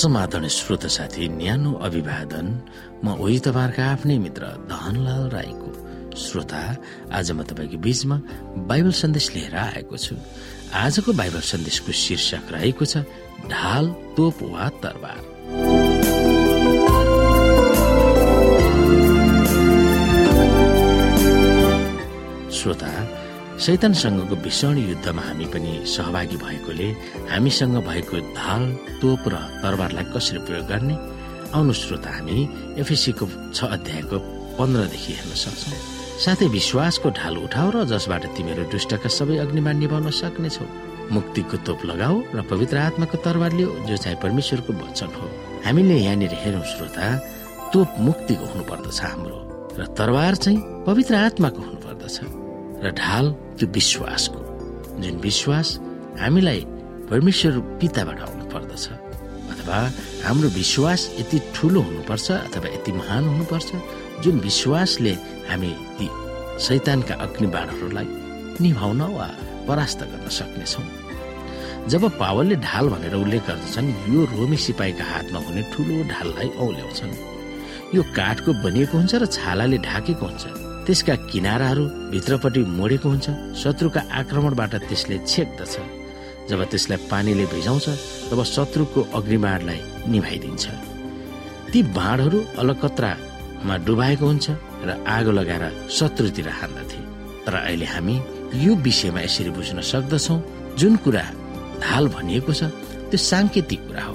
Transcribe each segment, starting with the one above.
समाधान श्रोत साथी न्यानो अभिवादन। म ओही तपाईँहरूका आफ्नै मित्र धनलाल राईको श्रोता। आज म तपाईँको बीचमा बाइबल सन्देश लिएर आएको छु। आजको बाइबल सन्देशको शीर्षक रहेको छ ढाल तोप वा तरबार शैतानसँगको भीषण युद्धमा हामी पनि सहभागी भएकोले हामीसँग भएको ढाल तोप र तरबारलाई कसरी प्रयोग गर्ने? आउनु श्रोता हामी एफएसीको छ अध्यायको पन्ध्रदेखि हेर्न सक्छौ। साथै विश्वासको ढाल उठाऊ र जसबाट तिमीहरू दुष्टका सबै अग्निमा निभाउन सक्नेछौ। मुक्तिको तोप लगाऊ र पवित्र आत्माको तरबार लियो जो चाहिँ परमेश्वरको वचन हो। हामीले यहाँनिर हेरौँ श्रोता तोप मुक्तिको हुनुपर्दछ हाम्रो र तरबार चाहिँ पवित्र आत्माको हुनुपर्दछ। र ढाल त्यो विश्वासको जुन विश्वास हामीलाई परमेश्वर पिताबाट आउनु पर्दछ अथवा हाम्रो विश्वास यति ठुलो हुनुपर्छ अथवा यति महान हुनुपर्छ जुन विश्वासले हामी ती शैतानका अग्निबाणहरूलाई निभाउन वा परास्त गर्न सक्नेछौँ। जब पावलले ढाल भनेर उल्लेख गर्दछन् यो रोमी सिपाहीका हातमा हुने ठुलो ढाललाई औल्याउँछन्। यो काठको बनिएको हुन्छ र छालाले ढाकेको हुन्छ। त्यसका किनाराहरू भित्रपट्टि मोडेको हुन्छ। शत्रुका आक्रमणबाट त्यसले छेक्दछ। जब त्यसलाई पानीले भिजाउँछ तब शत्रुको अग्निबाणलाई निभाइदिन्छ। ती बाँडहरू अलकत्रामा डुबाएको हुन्छ र आगो लगाएर शत्रुतिर हान्दथे। तर अहिले हामी यो विषयमा यसरी बुझ्न सक्दछौ जुन कुरा ढाल भनिएको छ त्यो साङ्केतिक कुरा हो।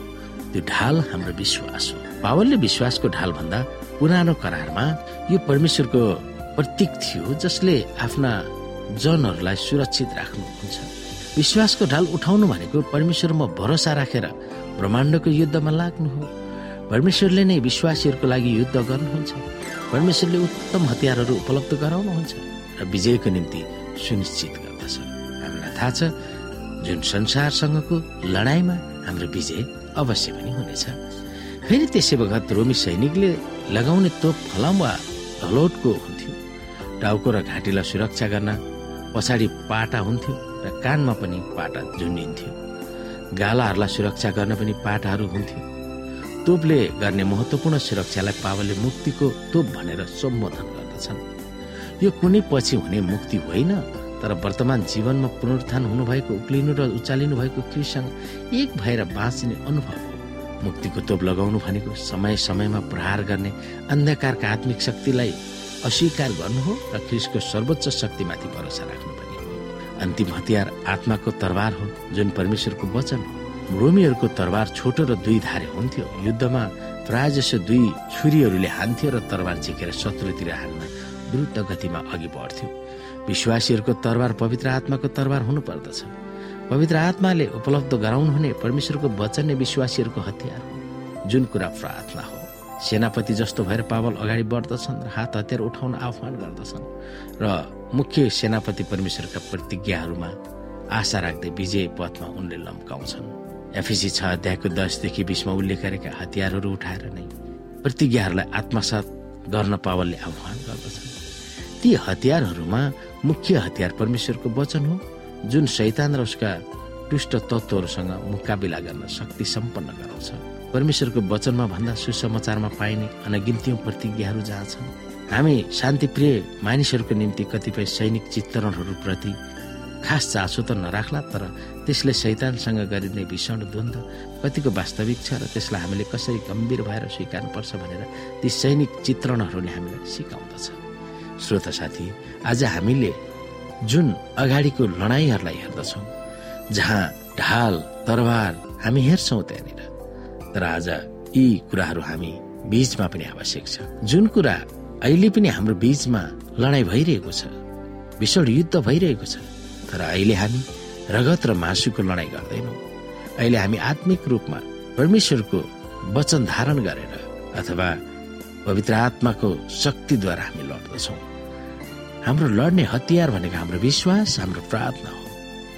त्यो ढाल हाम्रो विश्वास हो। पावलले विश्वासको ढाल भन्दा पुरानो करारमा यो परमेश्वरको प्रतीक थियो जसले आफ्ना जनहरूलाई सुरक्षित राख्नुहुन्छ। विश्वासको ढाल उठाउनु भनेको परमेश्वरमा भरोसा राखेर ब्रह्माण्डको युद्धमा लाग्नु हो। परमेश्वरले नै विश्वासीहरूको लागि युद्ध गर्नुहुन्छ। परमेश्वरले उत्तम हतियारहरू उपलब्ध गराउनुहुन्छ र विजयको निम्ति सुनिश्चित गर्दछ। हामीलाई थाहा छ जुन संसारसँगको लडाईँमा हाम्रो विजय अवश्य पनि हुनेछ। फेरि त्यसै बखत रोमी सैनिकले लगाउने तोप फलाम वा धलोटको टाउको र घाँटीलाई सुरक्षा गर्न पछाडि पाटा हुन्थ्यो र कानमा पनि पाटा झुन्डिन्थ्यो। गालाहरूलाई सुरक्षा गर्न पनि पाटाहरू हुन्थ्यो। तोपले गर्ने महत्वपूर्ण सुरक्षालाई पावलले मुक्तिको तोप भनेर सम्बोधन गर्दछन्। यो कुनै पछि हुने मुक्ति होइन तर वर्तमान जीवनमा पुनरुत्थान हुनुभएको उक्लिनु र उचालिनु भएको कृषिसँग एक भएर बाँचिने अनुभव हो। मुक्तिको तोप लगाउनु भनेको समय समयमा प्रहार गर्ने अन्धकारका आत्मिक शक्तिलाई अस्वीकार गर्नु हो र ख्रिसको सर्वोच्च शक्तिमाथि भरोसा राख्नु पनि हो। अन्तिम हतियार आत्माको तरबार हो जुन परमेश्वरको वचन हो। रोमीहरूको तरबार छोटो र दुई धारे हुन्थ्यो। युद्धमा प्राय जसो दुई छुरीहरूले हान्थ्यो र तरबार झिकेर शत्रुतिर हान्न द्रुत गतिमा अघि बढ्थ्यो। विश्वासीहरूको तरबार पवित्र आत्माको तरबार हुनु पर्दछ पवित्र आत्माले उपलब्ध गराउनु हुने परमेश्वरको वचन नै विश्वासीहरूको हतियार हो जुन कुरा प्रार्थना हो। सेनापति जस्तो भएर पावल अगाडि बढ्दछन् र हात हतियार उठाउन आह्वान गर्दछन् र मुख्य सेनापति परमेश्वरका प्रतिज्ञाहरूमा आशा राख्दै विजय पथमा उनले लम्काउँछन्। एफिसी छ अध्यायको दसदेखि बिसमा उल्लेख गरेका हतियारहरू उठाएर नै प्रतिज्ञाहरूलाई आत्मसात गर्न पावलले आह्वान गर्दछन्। ती हतियारहरूमा मुख्य हतियार परमेश्वरको वचन हो जुन शैतान र उसका दुष्ट तत्वहरूसँग मुकाबिला गर्न शक्ति सम्पन्न गराउँछ। परमेश्वरको वचनमा भन्दा सुसमाचारमा पाइने अनगिन्त्यौं प्रतिज्ञाहरू जहाँ छन् हामी शान्तिप्रिय मानिसहरूको निम्ति कतिपय सैनिक चित्रणहरूप्रति खास चासो त नराख्ला तर त्यसले शैतानसँग गरिने भीषण द्वन्द कतिको वास्तविक छ र त्यसलाई हामीले कसरी गम्भीर भएर स्वीकार्नुपर्छ भनेर ती सैनिक चित्रणहरूले हामीलाई सिकाउँदछ। श्रोत साथी आज हामीले जुन अगाडिको लडाईहरूलाई हेर्दछौँ जहाँ ढाल तरबार हामी हेर्छौँ त्यहाँनिर। तर आज यी कुराहरू हामी बीचमा पनि आवश्यक छ। जुन कुरा अहिले पनि हाम्रो बीचमा लडाई भइरहेको छ भीषण युद्ध भइरहेको छ तर अहिले हामी रगत र मासुको लडाई गर्दैनौँ। अहिले हामी आत्मिक रूपमा परमेश्वरको वचन धारण गरेर अथवा पवित्र आत्माको शक्तिद्वारा हामी लड्दछौँ। हाम्रो लड्ने हतियार भनेको हाम्रो विश्वास हाम्रो प्रार्थना हो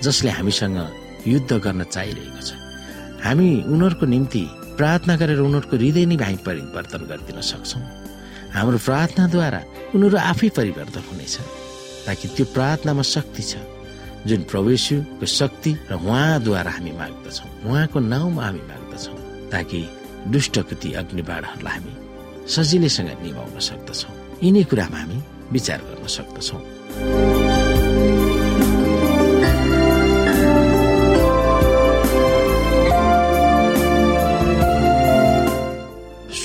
जसले हामीसँग युद्ध गर्न चाहिरहेको छ। हामी उनीहरूको निम्ति प्रार्थना गरेर उनीहरूको हृदय नै हामी परिवर्तन गरिदिन सक्छौँ। हाम्रो प्रार्थनाद्वारा उनीहरू आफै परिवर्तन हुनेछ ताकि त्यो प्रार्थनामा शक्ति छ जुन प्रवेशको शक्ति र उहाँद्वारा हामी माग्दछौँ। उहाँको नाउँमा हामी माग्दछौँ ताकि दुष्टको ती अग्निबाणहरूलाई हामी सजिलैसँग निभाउन सक्दछौँ। यिनै कुरामा हामी विचार गर्न सक्दछौँ।